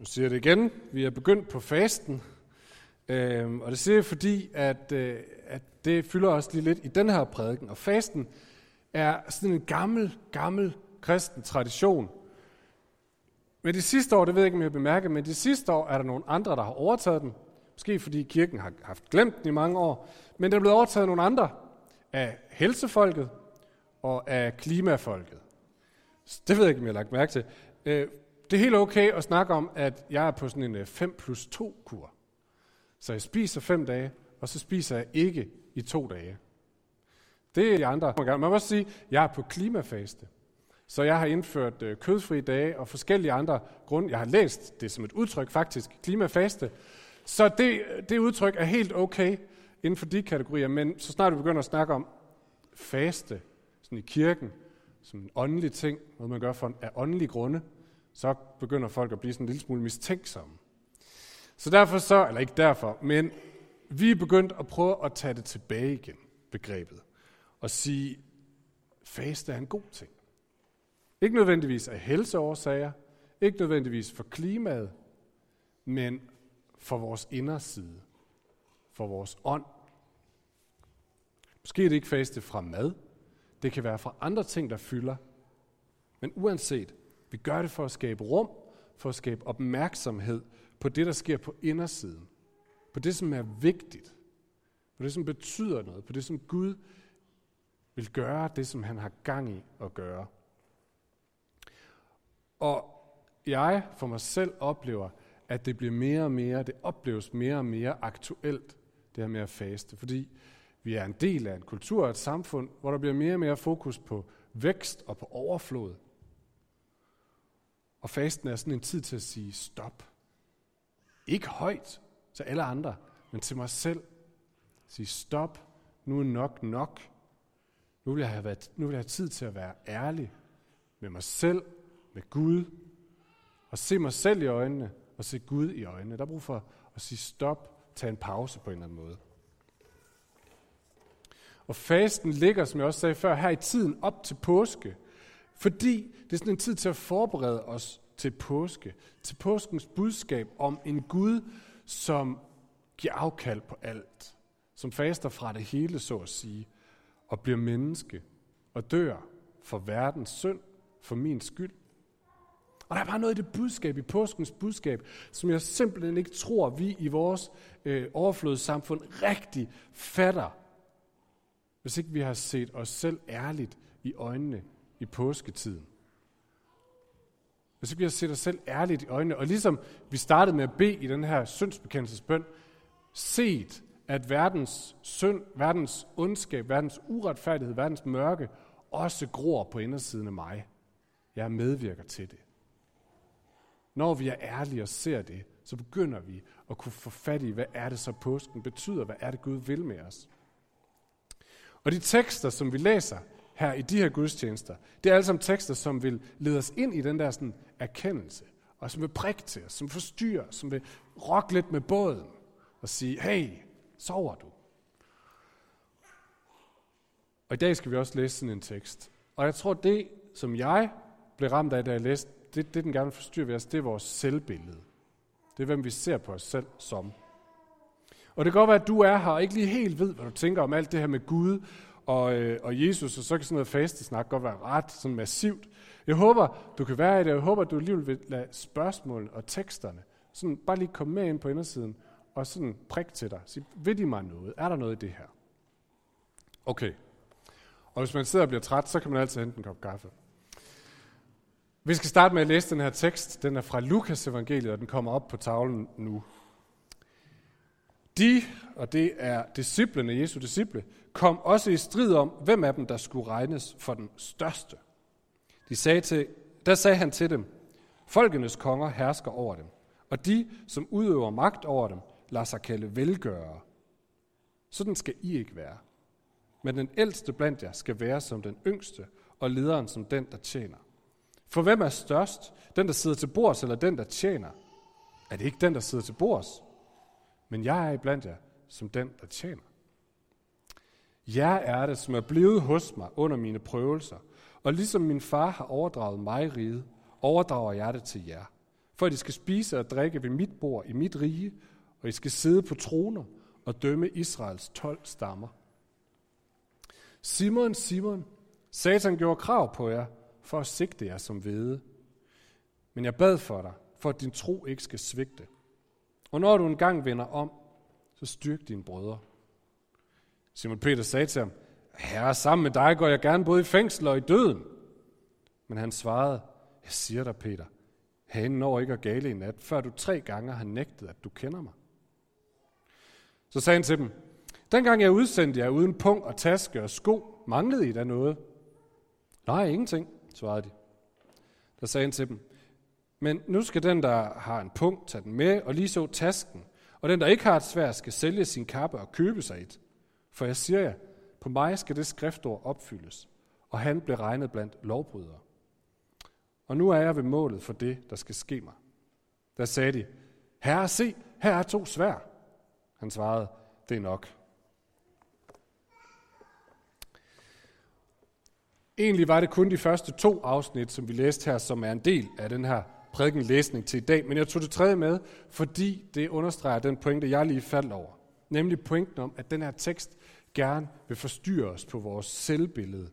Nu siger jeg det igen. Vi er begyndt på fasten. Øhm, og det siger jeg, fordi, at, øh, at det fylder os lige lidt i den her prædiken. Og fasten er sådan en gammel, gammel kristen tradition. Men de sidste år, det ved jeg ikke, om jeg bemærker, men de sidste år er der nogle andre, der har overtaget den. Måske fordi kirken har haft glemt den i mange år. Men der er blevet overtaget af nogle andre. Af helsefolket og af klimafolket. Så det ved jeg ikke, om jeg har lagt mærke til. Øh, det er helt okay at snakke om, at jeg er på sådan en øh, 5 plus 2 kur. Så jeg spiser 5 dage, og så spiser jeg ikke i to dage. Det er de andre. Man må også sige, at jeg er på klimafaste. Så jeg har indført øh, kødfri dage og forskellige andre grunde. Jeg har læst det som et udtryk faktisk, klimafaste. Så det, det udtryk er helt okay inden for de kategorier, men så snart vi begynder at snakke om faste sådan i kirken, som en åndelig ting, noget man gør for, af åndelige grunde, så begynder folk at blive sådan en lille smule mistænksomme. Så derfor så, eller ikke derfor, men vi er begyndt at prøve at tage det tilbage igen, begrebet, og sige, faste er en god ting. Ikke nødvendigvis af helseårsager, ikke nødvendigvis for klimaet, men for vores inderside, for vores ånd. Måske er det ikke faste fra mad, det kan være fra andre ting, der fylder. Men uanset, vi gør det for at skabe rum, for at skabe opmærksomhed på det, der sker på indersiden. På det, som er vigtigt. På det, som betyder noget. På det, som Gud vil gøre, det, som han har gang i at gøre. Og jeg for mig selv oplever, at det bliver mere og mere, det opleves mere og mere aktuelt, det her med at faste. Fordi vi er en del af en kultur og et samfund, hvor der bliver mere og mere fokus på vækst og på overflod. Og fasten er sådan en tid til at sige stop. Ikke højt til alle andre, men til mig selv. Sige stop, nu er nok nok. Nu vil, jeg have været, nu vil jeg have tid til at være ærlig med mig selv, med Gud, og se mig selv i øjnene, og se Gud i øjnene. Der er brug for at sige stop, tage en pause på en eller anden måde. Og fasten ligger, som jeg også sagde før, her i tiden op til påske. Fordi det er sådan en tid til at forberede os til påske. Til påskens budskab om en Gud, som giver afkald på alt. Som faster fra det hele, så at sige. Og bliver menneske. Og dør for verdens synd. For min skyld. Og der er bare noget i det budskab, i påskens budskab, som jeg simpelthen ikke tror, vi i vores øh, overflødssamfund rigtig fatter hvis ikke vi har set os selv ærligt i øjnene i påsketiden. Hvis kan vi har set os selv ærligt i øjnene, og ligesom vi startede med at bede i den her syndsbekendelsesbøn, set, at verdens synd, verdens ondskab, verdens uretfærdighed, verdens mørke også gror på indersiden af mig. Jeg medvirker til det. Når vi er ærlige og ser det, så begynder vi at kunne få fat i, hvad er det så påsken betyder, hvad er det Gud vil med os. Og de tekster, som vi læser her i de her gudstjenester, det er alle sammen tekster, som vil lede os ind i den der sådan, erkendelse, og som vil prikke til os, som forstyrrer, som vil rokke lidt med båden, og sige, hey, sover du? Og i dag skal vi også læse sådan en tekst. Og jeg tror, det, som jeg blev ramt af, da jeg læste, det, det den gerne forstyrrer ved os, det er vores selvbillede. Det er, hvem vi ser på os selv som. Og det kan godt være, at du er her og ikke lige helt ved, hvad du tænker om alt det her med Gud og, øh, og Jesus, og så kan sådan noget fastesnak godt være ret sådan massivt. Jeg håber, du kan være i det, jeg håber, du alligevel vil lade spørgsmål og teksterne sådan bare lige komme med ind på indersiden, og sådan prik til dig. Sig, ved de mig noget? Er der noget i det her? Okay. Og hvis man sidder og bliver træt, så kan man altid hente en kop kaffe. Vi skal starte med at læse den her tekst. Den er fra Lukas evangeliet, og den kommer op på tavlen nu. De, og det er disciplene, Jesu disciple, kom også i strid om, hvem af dem, der skulle regnes for den største. De sagde til, der sagde han til dem, folkenes konger hersker over dem, og de, som udøver magt over dem, lader sig kalde velgørere. Sådan skal I ikke være. Men den ældste blandt jer skal være som den yngste, og lederen som den, der tjener. For hvem er størst? Den, der sidder til bords, eller den, der tjener? Er det ikke den, der sidder til bords? Men jeg er iblandt jer som den, der tjener. Jeg er det, som er blevet hos mig under mine prøvelser, og ligesom min far har overdraget mig riget, overdrager jeg det til jer. for at I skal spise og drikke ved mit bord i mit rige, og I skal sidde på troner og dømme Israels 12 stammer. Simon, Simon, Satan gjorde krav på jer, for at sigte jer som hvede. Men jeg bad for dig, for at din tro ikke skal svigte. Og når du engang vender om, så styrk dine brødre. Simon Peter sagde til ham, Herre, sammen med dig går jeg gerne både i fængsel og i døden. Men han svarede, jeg siger dig, Peter, hanen når ikke at gale i nat, før du tre gange har nægtet, at du kender mig. Så sagde han til dem, dengang jeg udsendte jer uden punkt og taske og sko, manglede I da noget? Nej, ingenting, svarede de. Der sagde han til dem, men nu skal den, der har en punkt, tage den med, og lige så tasken, og den, der ikke har et svær, skal sælge sin kappe og købe sig et. For jeg siger jer, på mig skal det skriftord opfyldes. Og han blev regnet blandt lovbrydere. Og nu er jeg ved målet for det, der skal ske mig. Der sagde de, herre se, her er to svær. Han svarede, det er nok. Egentlig var det kun de første to afsnit, som vi læste her, som er en del af den her prædikenlæsning til i dag. Men jeg tog det tredje med, fordi det understreger den pointe, jeg lige faldt over. Nemlig pointen om, at den her tekst gerne vil forstyrre os på vores selvbillede.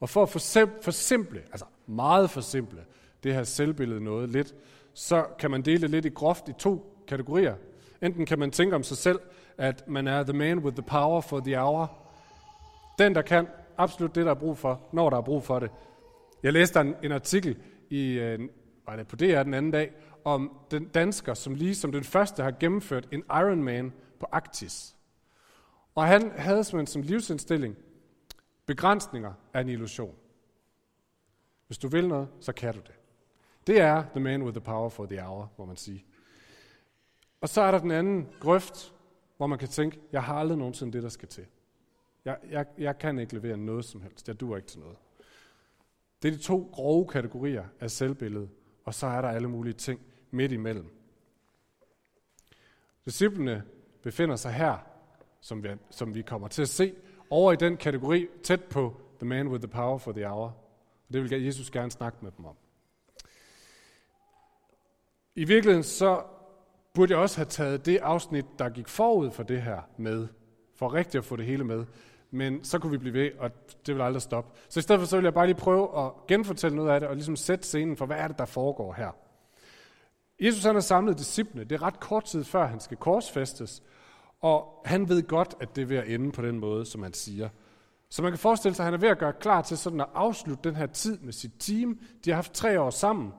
Og for at forsimple, altså meget forsimple, det her selvbillede noget lidt, så kan man dele det lidt i groft i to kategorier. Enten kan man tænke om sig selv, at man er the man with the power for the hour. Den, der kan absolut det, der er brug for, når der er brug for det. Jeg læste en, en artikel i, øh, var det på DR den anden dag, om den dansker, som lige som den første har gennemført en Ironman på Arktis. Og han havde simpelthen som livsindstilling, begrænsninger er en illusion. Hvis du vil noget, så kan du det. Det er the man with the power for the hour, må man sige. Og så er der den anden grøft, hvor man kan tænke, jeg har aldrig nogensinde det, der skal til. Jeg, jeg, jeg kan ikke levere noget som helst. Jeg duer ikke til noget. Det er de to grove kategorier af selvbillede, og så er der alle mulige ting midt imellem. Disciplene befinder sig her, som vi, som vi kommer til at se, over i den kategori tæt på the man with the power for the hour. Og det vil Jesus gerne snakke med dem om. I virkeligheden så burde jeg også have taget det afsnit, der gik forud for det her med, for rigtigt at få det hele med. Men så kunne vi blive ved, og det vil aldrig stoppe. Så i stedet for, så vil jeg bare lige prøve at genfortælle noget af det, og ligesom sætte scenen for, hvad er det, der foregår her. Jesus han har samlet disciplene. Det er ret kort tid før, han skal korsfæstes. Og han ved godt, at det er ved at ende på den måde, som han siger. Så man kan forestille sig, at han er ved at gøre klar til sådan at afslutte den her tid med sit team. De har haft tre år sammen,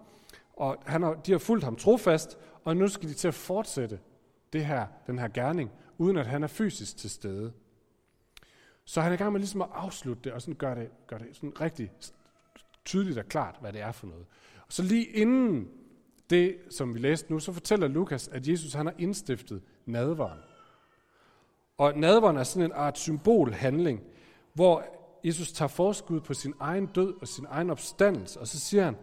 og han har, de har fulgt ham trofast, og nu skal de til at fortsætte det her, den her gerning, uden at han er fysisk til stede. Så han er i gang med ligesom at afslutte det, og sådan gør det, gør det sådan rigtig tydeligt og klart, hvad det er for noget. Og så lige inden det, som vi læste nu, så fortæller Lukas, at Jesus han har indstiftet nadvaren. Og nadveren er sådan en art symbolhandling, hvor Jesus tager forskud på sin egen død og sin egen opstandelse, og så siger han,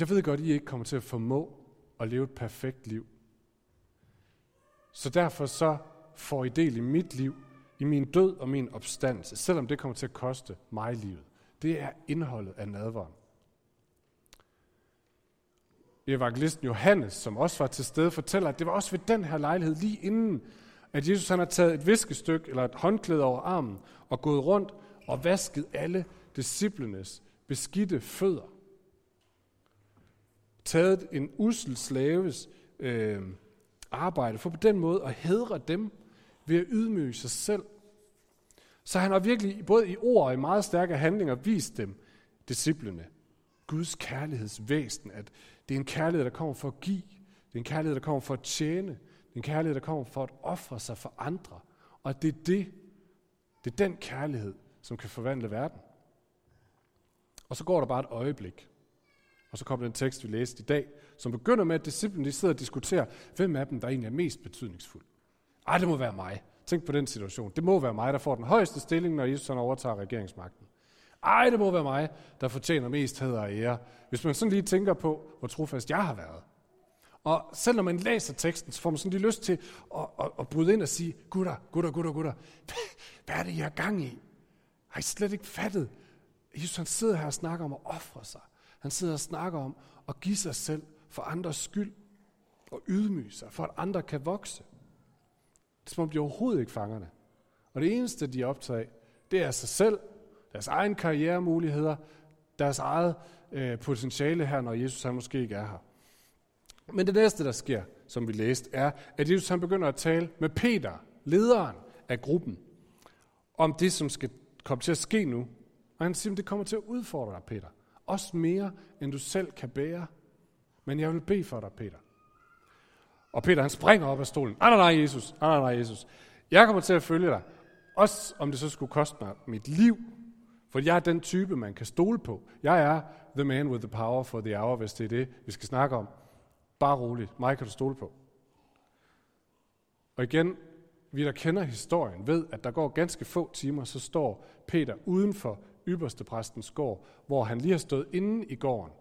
jeg ved godt, I ikke kommer til at formå at leve et perfekt liv. Så derfor så får I del i mit liv, i min død og min opstandelse, selvom det kommer til at koste mig livet. Det er indholdet af nadveren. Evangelisten Johannes, som også var til stede, fortæller, at det var også ved den her lejlighed, lige inden, at Jesus han har taget et viskestykke eller et håndklæde over armen og gået rundt og vasket alle disciplenes beskidte fødder. Taget en usel slaves øh, arbejde for på den måde at hedre dem ved at ydmyge sig selv. Så han har virkelig både i ord og i meget stærke handlinger vist dem, disciplene, Guds kærlighedsvæsen, at det er en kærlighed, der kommer for at give. Det er en kærlighed, der kommer for at tjene. Det er en kærlighed, der kommer for at ofre sig for andre. Og det er det, det er den kærlighed, som kan forvandle verden. Og så går der bare et øjeblik. Og så kommer den tekst, vi læste i dag, som begynder med, at disciplene de sidder og diskuterer, hvem af dem, der egentlig er mest betydningsfuld. Ej, det må være mig. Tænk på den situation. Det må være mig, der får den højeste stilling, når Jesus overtager regeringsmagten. Ej, det må være mig, der fortjener mest hæder og ære. Hvis man sådan lige tænker på, hvor trofast jeg har været. Og selv når man læser teksten, så får man sådan lige lyst til at, at, at bryde ind og sige, gutter, gutter, gutter, gutter, hvad er det, jeg er gang i? Har I slet ikke fattet? Jesus han sidder her og snakker om at ofre sig. Han sidder og snakker om at give sig selv for andres skyld og ydmyge sig, for at andre kan vokse. Det er som om de overhovedet ikke fanger det. Og det eneste, de er optaget af, det er sig selv, deres egen karrieremuligheder, deres eget øh, potentiale her, når Jesus han måske ikke er her. Men det næste, der sker, som vi læste, er, at Jesus han begynder at tale med Peter, lederen af gruppen, om det, som skal komme til at ske nu. Og han siger, at det kommer til at udfordre dig, Peter. Også mere, end du selv kan bære. Men jeg vil bede for dig, Peter. Og Peter han springer op af stolen. Nej, nej, nej, Jesus. Nej, nej, nej, Jesus. Jeg kommer til at følge dig. Også om det så skulle koste mig mit liv. For jeg er den type, man kan stole på. Jeg er the man with the power for the hour, hvis det er det, vi skal snakke om. Bare roligt. Mig kan du stole på. Og igen, vi der kender historien, ved, at der går ganske få timer, så står Peter uden for ypperste præstens gård, hvor han lige har stået inde i gården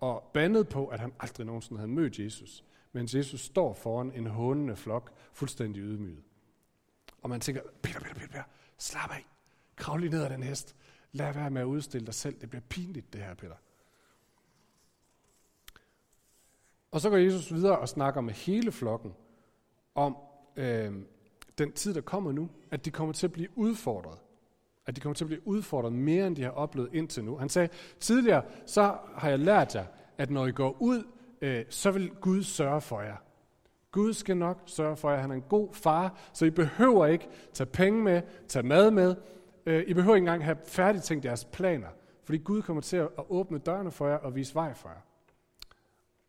og bandet på, at han aldrig nogensinde havde mødt Jesus, mens Jesus står foran en hånende flok, fuldstændig ydmyget. Og man tænker, Peter, Peter, Peter, Peter slap af. Krav lige ned af den hest. Lad være med at udstille dig selv. Det bliver pinligt, det her, Peter. Og så går Jesus videre og snakker med hele flokken om øh, den tid, der kommer nu, at de kommer til at blive udfordret. At de kommer til at blive udfordret mere, end de har oplevet indtil nu. Han sagde, tidligere, så har jeg lært jer, at når I går ud, øh, så vil Gud sørge for jer. Gud skal nok sørge for jer. Han er en god far, så I behøver ikke tage penge med, tage mad med. Øh, I behøver ikke engang have færdigtænkt jeres planer, fordi Gud kommer til at åbne dørene for jer og vise vej for jer.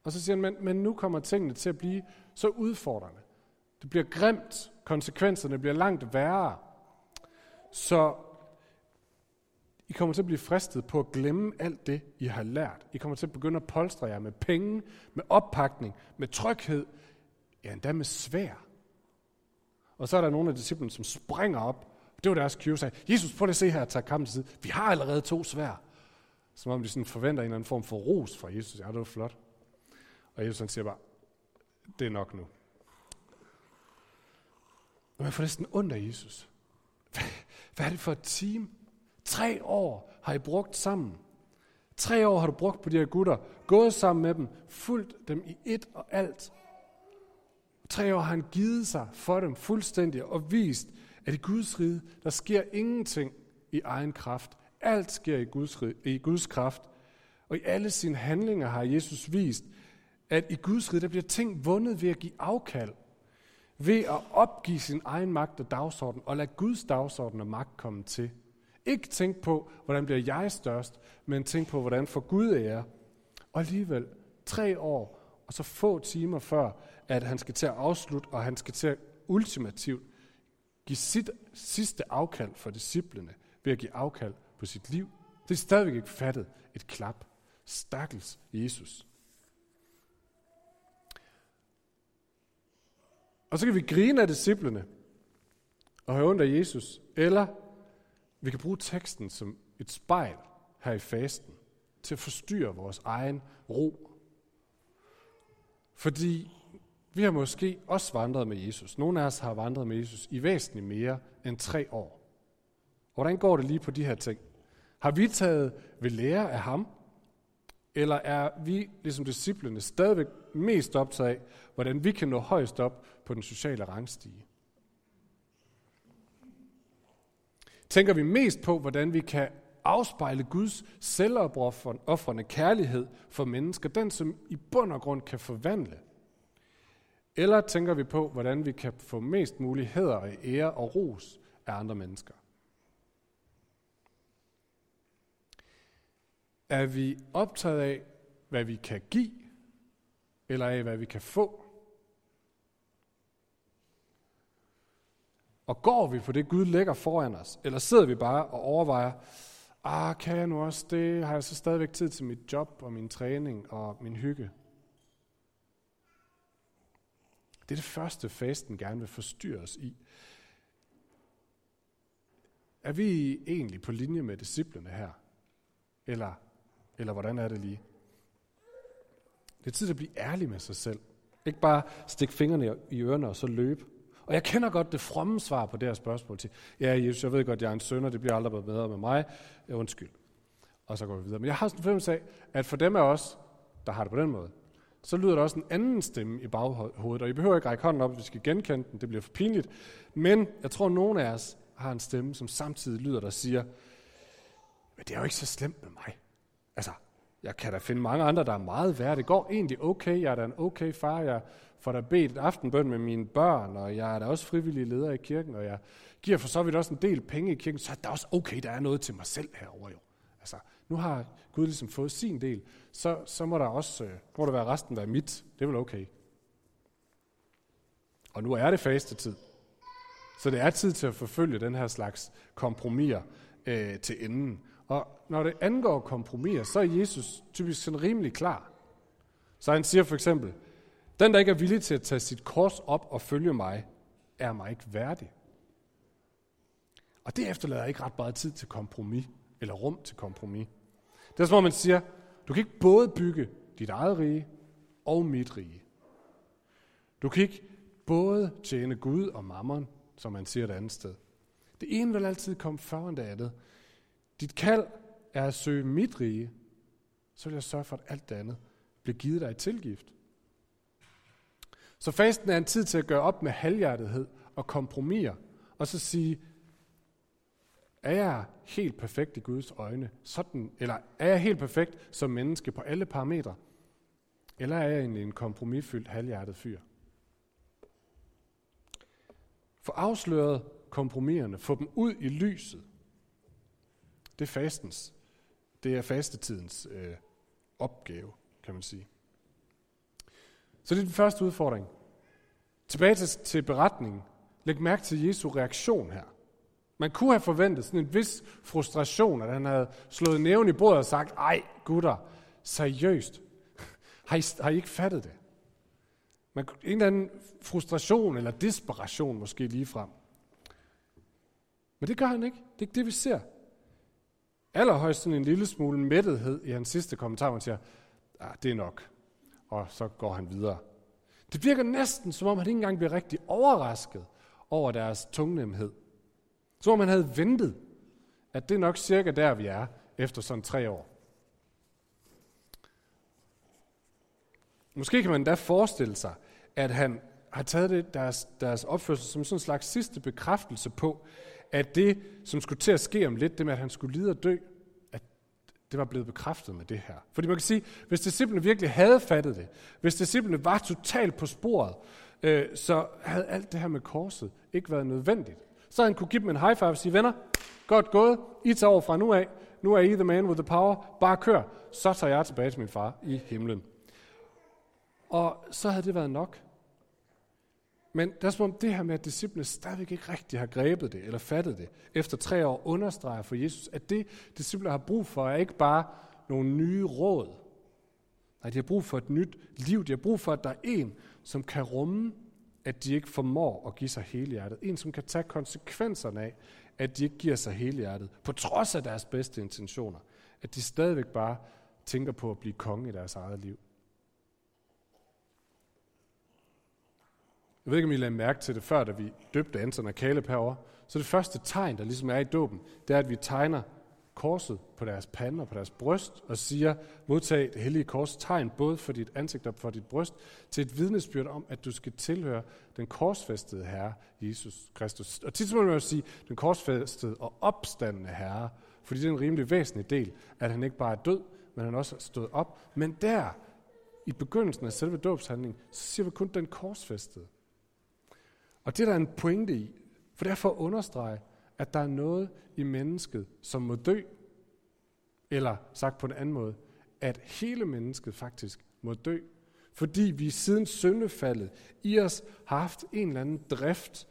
Og så siger han, men, men nu kommer tingene til at blive så udfordrende. Det bliver grimt, konsekvenserne bliver langt værre. Så i kommer til at blive fristet på at glemme alt det, I har lært. I kommer til at begynde at polstre jer med penge, med oppakning, med tryghed, ja endda med svær. Og så er der nogle af disciplene, som springer op. Det var deres cue og sagde, Jesus, prøv lige at se her og kampen til side. Vi har allerede to svær. Som om de sådan forventer en eller anden form for ros fra Jesus. Ja, det var flot. Og Jesus han siger bare, det er nok nu. Og man får næsten ondt af Jesus. Hvad er det for et team? Tre år har I brugt sammen. Tre år har du brugt på de her gutter, gået sammen med dem, fulgt dem i et og alt. Tre år har han givet sig for dem fuldstændig og vist, at i Guds rige, der sker ingenting i egen kraft. Alt sker i Guds, i Guds kraft. Og i alle sine handlinger har Jesus vist, at i Guds rige, der bliver ting vundet ved at give afkald. Ved at opgive sin egen magt og dagsorden, og lade Guds dagsorden og magt komme til. Ikke tænk på, hvordan bliver jeg størst, men tænk på, hvordan får Gud ære. Og alligevel, tre år, og så få timer før, at han skal til at afslutte, og han skal til at ultimativt give sit sidste afkald for disciplene, ved at give afkald på sit liv. Det er stadigvæk ikke fattet et klap. Stakkels Jesus. Og så kan vi grine af disciplene og have ondt af Jesus, eller vi kan bruge teksten som et spejl her i fasten til at forstyrre vores egen ro. Fordi vi har måske også vandret med Jesus. Nogle af os har vandret med Jesus i væsentligt mere end tre år. Hvordan går det lige på de her ting? Har vi taget ved lære af ham? Eller er vi, ligesom disciplene, stadigvæk mest optaget af, hvordan vi kan nå højst op på den sociale rangstige? Tænker vi mest på, hvordan vi kan afspejle Guds selvopoffrende kærlighed for mennesker, den som i bund og grund kan forvandle? Eller tænker vi på, hvordan vi kan få mest mulig hæder og ære og ros af andre mennesker? Er vi optaget af, hvad vi kan give, eller af, hvad vi kan få? Og går vi på det, Gud lægger foran os? Eller sidder vi bare og overvejer, ah, kan jeg nu også det? Har jeg så stadigvæk tid til mit job og min træning og min hygge? Det er det første, fasten gerne vil forstyrre os i. Er vi egentlig på linje med disciplene her? Eller, eller hvordan er det lige? Det er tid at blive ærlig med sig selv. Ikke bare stikke fingrene i ørerne og så løbe. Og jeg kender godt det fromme svar på det her spørgsmål til, ja Jesus, jeg ved godt, jeg er en sønder, det bliver aldrig bedre med mig. Ja, undskyld. og så går vi videre. Men jeg har sådan en fornemmelse af, at for dem af os, der har det på den måde, så lyder der også en anden stemme i baghovedet, og I behøver ikke række hånden op, hvis vi skal genkende den, det bliver for pinligt. Men jeg tror, at nogen af os har en stemme, som samtidig lyder, der siger, men det er jo ikke så slemt med mig. Altså, jeg kan da finde mange andre, der er meget værre. Det går egentlig okay. Jeg er da en okay far. Jeg får da bedt et aftenbøn med mine børn, og jeg er da også frivillig leder i kirken, og jeg giver for så vidt også en del penge i kirken, så er det også okay, der er noget til mig selv herover jo. Altså, nu har Gud ligesom fået sin del, så, så må der også øh, må der være resten, der er mit. Det er vel okay. Og nu er det faste tid. Så det er tid til at forfølge den her slags kompromiser øh, til enden. Og når det angår kompromiser, så er Jesus typisk sådan rimelig klar. Så han siger for eksempel, den der ikke er villig til at tage sit kors op og følge mig, er mig ikke værdig. Og det efterlader ikke ret meget tid til kompromis, eller rum til kompromis. Det er som om man siger, du kan ikke både bygge dit eget rige og mit rige. Du kan ikke både tjene Gud og mammon, som man siger et andet sted. Det ene vil altid komme foran det andet. Dit kald er at søge mit rige, så vil jeg sørge for, at alt det andet bliver givet dig i tilgift. Så fasten er en tid til at gøre op med halvhjertethed og kompromiser, og så sige, er jeg helt perfekt i Guds øjne? Sådan, eller er jeg helt perfekt som menneske på alle parametre? Eller er jeg egentlig en kompromisfyldt halvhjertet fyr? Få afsløret kompromiserne, få dem ud i lyset. Det er fastens. Det er fastetidens øh, opgave, kan man sige. Så det er den første udfordring. Tilbage til, til beretningen. Læg mærke til Jesu reaktion her. Man kunne have forventet sådan en vis frustration, at han havde slået næven i bordet og sagt, ej gutter, seriøst, har I, har I ikke fattet det? Man, en eller anden frustration eller desperation måske lige frem. Men det gør han ikke. Det er ikke det, vi ser. Allerhøjst sådan en lille smule mættethed i hans sidste kommentar, hvor han siger, ah, det er nok. Og så går han videre. Det virker næsten, som om han ikke engang bliver rigtig overrasket over deres tungnemhed. Som om man havde ventet, at det er nok cirka der, vi er efter sådan tre år. Måske kan man da forestille sig, at han har taget det, deres, deres opførsel som sådan en slags sidste bekræftelse på, at det, som skulle til at ske om lidt, det med, at han skulle lide og dø, at det var blevet bekræftet med det her. Fordi man kan sige, hvis disciplene virkelig havde fattet det, hvis disciplene var totalt på sporet, øh, så havde alt det her med korset ikke været nødvendigt. Så han kunne give dem en high five og sige, venner, godt gået, I tager over fra nu af, nu er I the man with the power, bare kør, så tager jeg tilbage til min far i himlen. Og så havde det været nok. Men det er som om det her med, at disciplene stadigvæk ikke rigtig har grebet det, eller fattet det, efter tre år understreger for Jesus, at det, disciplene har brug for, er ikke bare nogle nye råd. Nej, de har brug for et nyt liv. De har brug for, at der er en, som kan rumme at de ikke formår at give sig hele hjertet. En, som kan tage konsekvenserne af, at de ikke giver sig hele hjertet, på trods af deres bedste intentioner. At de stadigvæk bare tænker på at blive konge i deres eget liv. Jeg ved ikke, om I lagde mærke til det før, da vi døbte Anton og Caleb herovre. Så det første tegn, der ligesom er i dåben, det er, at vi tegner korset på deres pande og på deres bryst, og siger, modtag det hellige kors tegn, både for dit ansigt og for dit bryst, til et vidnesbyrd om, at du skal tilhøre den korsfæstede Herre, Jesus Kristus. Og tit må man jo sige, den korsfæstede og opstandende Herre, fordi det er en rimelig væsentlig del, at han ikke bare er død, men han også er stået op. Men der, i begyndelsen af selve dåbshandlingen, så siger vi kun den korsfæstede. Og det er der en pointe i, for det er for at understrege, at der er noget i mennesket, som må dø. Eller sagt på en anden måde, at hele mennesket faktisk må dø. Fordi vi siden syndefaldet i os har haft en eller anden drift,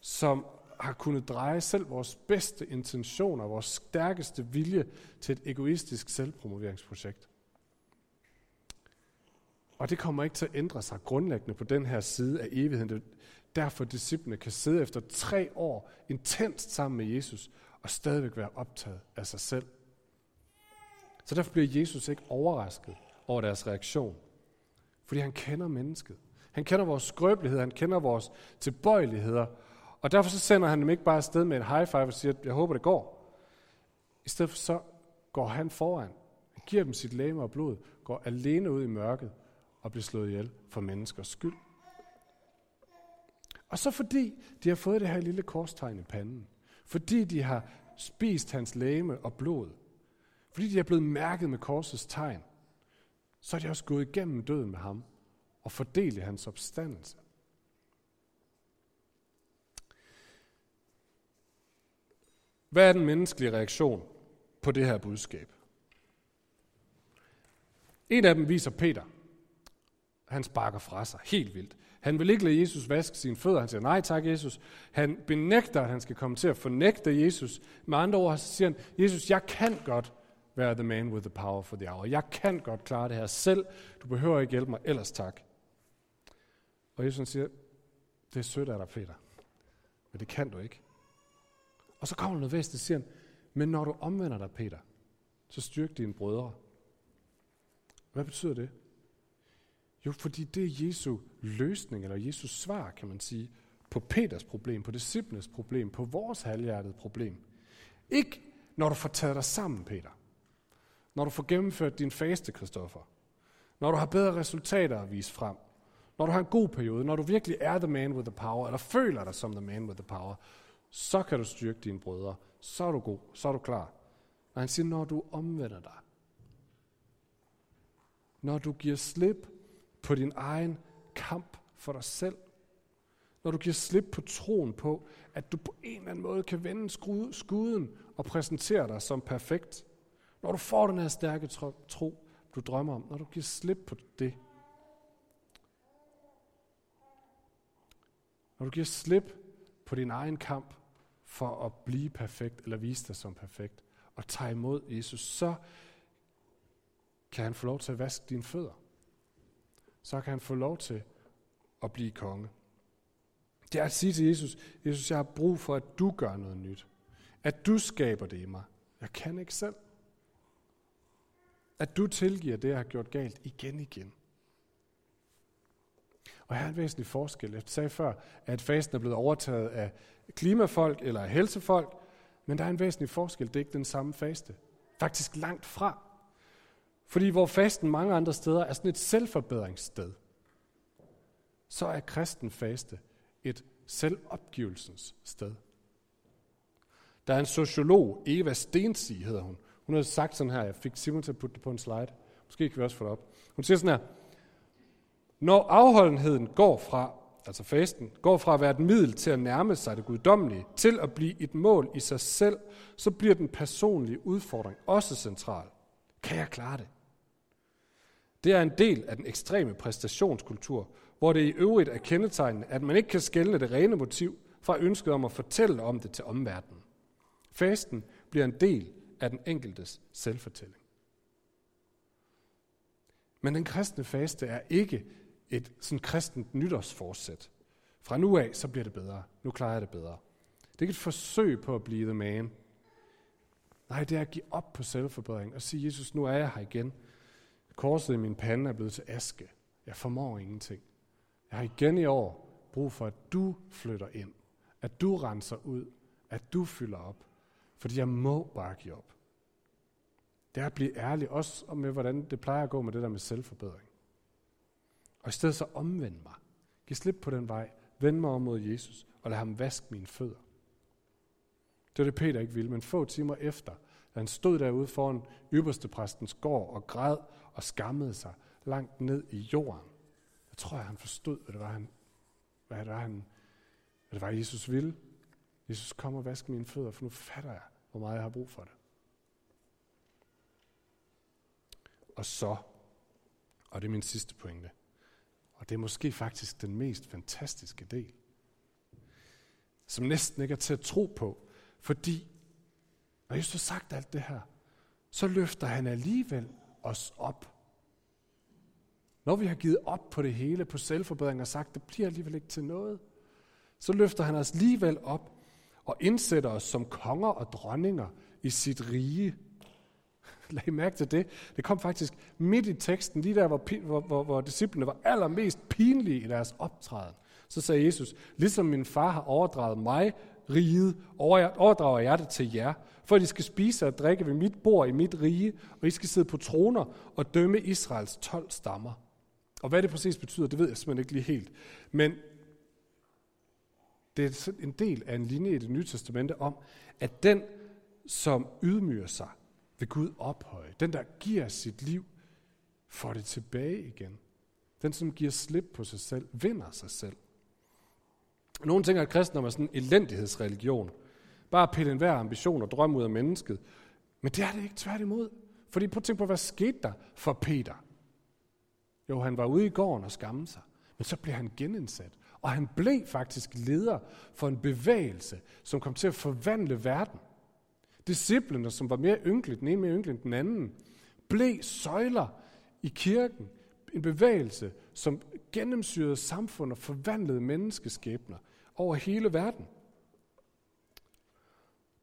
som har kunnet dreje selv vores bedste intentioner, vores stærkeste vilje til et egoistisk selvpromoveringsprojekt. Og det kommer ikke til at ændre sig grundlæggende på den her side af evigheden derfor disciplene kan sidde efter tre år intenst sammen med Jesus og stadigvæk være optaget af sig selv. Så derfor bliver Jesus ikke overrasket over deres reaktion. Fordi han kender mennesket. Han kender vores skrøbeligheder, han kender vores tilbøjeligheder. Og derfor så sender han dem ikke bare afsted med en high five og siger, jeg håber det går. I stedet for så går han foran, giver dem sit læme og blod, går alene ud i mørket og bliver slået ihjel for menneskers skyld. Og så fordi de har fået det her lille korstegn i panden, fordi de har spist hans læme og blod, fordi de er blevet mærket med korsets tegn, så er de også gået igennem døden med ham og fordelt i hans opstandelse. Hvad er den menneskelige reaktion på det her budskab? En af dem viser Peter. Han sparker fra sig helt vildt. Han vil ikke lade Jesus vaske sine fødder. Han siger, nej tak Jesus. Han benægter, at han skal komme til at fornægte Jesus. Med andre ord så siger han, Jesus, jeg kan godt være the man with the power for the hour. Jeg kan godt klare det her selv. Du behøver ikke hjælpe mig, ellers tak. Og Jesus siger, det er sødt af dig, Peter. Men det kan du ikke. Og så kommer noget væsentligt, siger han, men når du omvender dig, Peter, så styrk dine brødre. Hvad betyder det? Jo, fordi det er Jesu løsning, eller Jesus svar, kan man sige, på Peters problem, på disciplenes problem, på vores halvhjertede problem. Ikke når du får taget dig sammen, Peter. Når du får gennemført din faste, Kristoffer. Når du har bedre resultater at vise frem. Når du har en god periode. Når du virkelig er the man with the power, eller føler dig som the man with the power, så kan du styrke dine brødre. Så er du god. Så er du klar. Og han siger, når du omvender dig. Når du giver slip på din egen kamp for dig selv. Når du giver slip på troen på, at du på en eller anden måde kan vende skuden og præsentere dig som perfekt. Når du får den her stærke tro, du drømmer om, når du giver slip på det. Når du giver slip på din egen kamp for at blive perfekt, eller vise dig som perfekt, og tager imod Jesus, så kan han få lov til at vaske dine fødder så kan han få lov til at blive konge. Det er at sige til Jesus, Jesus, jeg har brug for, at du gør noget nyt. At du skaber det i mig. Jeg kan ikke selv. At du tilgiver det, jeg har gjort galt igen igen. Og her er en væsentlig forskel. Jeg sagde før, at fasten er blevet overtaget af klimafolk eller af helsefolk, men der er en væsentlig forskel. Det er ikke den samme faste. Faktisk langt fra. Fordi hvor fasten mange andre steder er sådan et selvforbedringssted, så er kristen faste et selvopgivelsens sted. Der er en sociolog, Eva Stensi hedder hun. Hun har sagt sådan her, jeg fik Simon til at putte det på en slide. Måske kan vi også få det op. Hun siger sådan her, når afholdenheden går fra, altså fasten, går fra at være et middel til at nærme sig det guddommelige, til at blive et mål i sig selv, så bliver den personlige udfordring også central. Kan jeg klare det? Det er en del af den ekstreme præstationskultur, hvor det i øvrigt er kendetegnende, at man ikke kan skelne det rene motiv fra ønsket om at fortælle om det til omverdenen. Fasten bliver en del af den enkeltes selvfortælling. Men den kristne faste er ikke et sådan kristent nytårsforsæt. Fra nu af, så bliver det bedre. Nu klarer jeg det bedre. Det er ikke et forsøg på at blive the man. Nej, det er at give op på selvforbedring og sige, Jesus, nu er jeg her igen. Korset i min pande er blevet til aske. Jeg formår ingenting. Jeg har igen i år brug for, at du flytter ind. At du renser ud. At du fylder op. Fordi jeg må bare give op. Det er at blive ærlig, også med, hvordan det plejer at gå med det der med selvforbedring. Og i stedet så omvend mig. Giv slip på den vej. Vend mig om mod Jesus, og lad ham vaske mine fødder. Det var det, Peter ikke ville, men få timer efter, han stod derude foran ypperstepræstens gård og græd og skammede sig langt ned i jorden. Jeg tror, jeg han forstod, hvad det var, han, hvad det var, han, hvad det var Jesus ville. Jesus, kom og vask mine fødder, for nu fatter jeg, hvor meget jeg har brug for det. Og så, og det er min sidste pointe, og det er måske faktisk den mest fantastiske del, som næsten ikke er til at tro på, fordi når Jesus har sagt alt det her, så løfter han alligevel os op. Når vi har givet op på det hele, på selvforbedring og sagt, det bliver alligevel ikke til noget, så løfter han os alligevel op og indsætter os som konger og dronninger i sit rige. Lag mærke til det. Det kom faktisk midt i teksten, lige der, hvor, hvor, hvor, hvor disciplene var allermest pinlige i deres optræden. Så sagde Jesus, ligesom min far har overdraget mig riget overdrager jeg det til jer, for at I skal spise og drikke ved mit bord i mit rige, og I skal sidde på troner og dømme Israels 12 stammer. Og hvad det præcis betyder, det ved jeg simpelthen ikke lige helt. Men det er en del af en linje i det nye testamente om, at den, som ydmyger sig, vil Gud ophøje. Den, der giver sit liv, får det tilbage igen. Den, som giver slip på sig selv, vinder sig selv. Nogle tænker, at kristendom er sådan en elendighedsreligion. Bare pille enhver ambition og drøm ud af mennesket. Men det er det ikke tværtimod. Fordi prøv at tænke på, hvad skete der for Peter? Jo, han var ude i gården og skamme sig. Men så blev han genindsat. Og han blev faktisk leder for en bevægelse, som kom til at forvandle verden. Disciplerne, som var mere ynkeligt, den ene mere ynkeligt end den anden, blev søjler i kirken. En bevægelse, som gennemsyrede samfund og forvandlede menneskeskæbner over hele verden.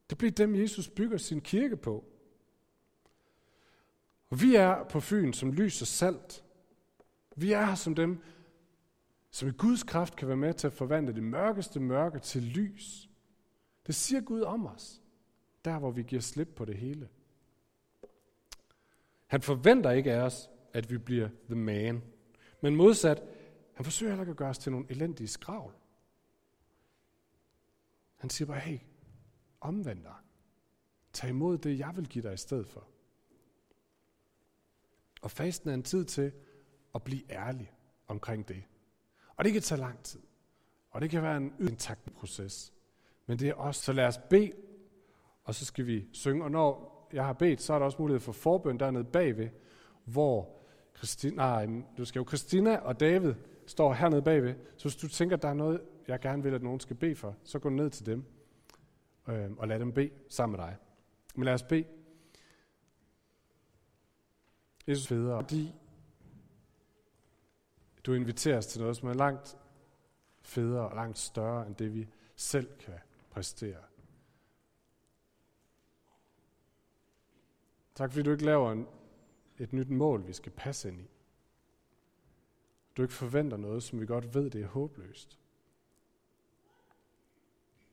Det blev dem, Jesus bygger sin kirke på. Og vi er på Fyn som lys og salt. Vi er her som dem, som i Guds kraft kan være med til at forvandle det mørkeste mørke til lys. Det siger Gud om os, der hvor vi giver slip på det hele. Han forventer ikke af os, at vi bliver the man. Men modsat, han forsøger heller ikke at gøre os til nogle elendige skravl. Han siger bare, hey, omvend dig. Tag imod det, jeg vil give dig i stedet for. Og fasten er en tid til at blive ærlig omkring det. Og det kan tage lang tid. Og det kan være en intakt proces. Men det er også, så lad os bede, og så skal vi synge. Og når jeg har bedt, så er der også mulighed for forbøn dernede bagved, hvor Christina, nej, du skal jo Christina og David står hernede bagved. Så hvis du tænker, at der er noget, jeg gerne vil, at nogen skal bede for, så gå ned til dem øh, og lad dem bede sammen med dig. Men lad os bede. Jesus federe, fordi du inviterer os til noget, som er langt federe og langt større, end det vi selv kan præstere. Tak fordi du ikke laver en, et nyt mål, vi skal passe ind i. Du ikke forventer noget, som vi godt ved, det er håbløst.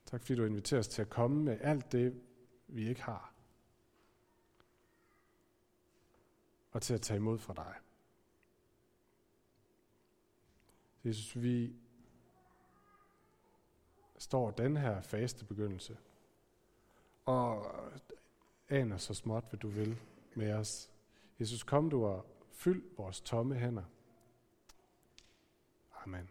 Tak fordi du inviterer os til at komme med alt det, vi ikke har. Og til at tage imod fra dig. Jesus, vi står den her faste begyndelse, og aner så småt, hvad du vil med os. Jesus, kom du og fyld vores tomme hænder. Amen.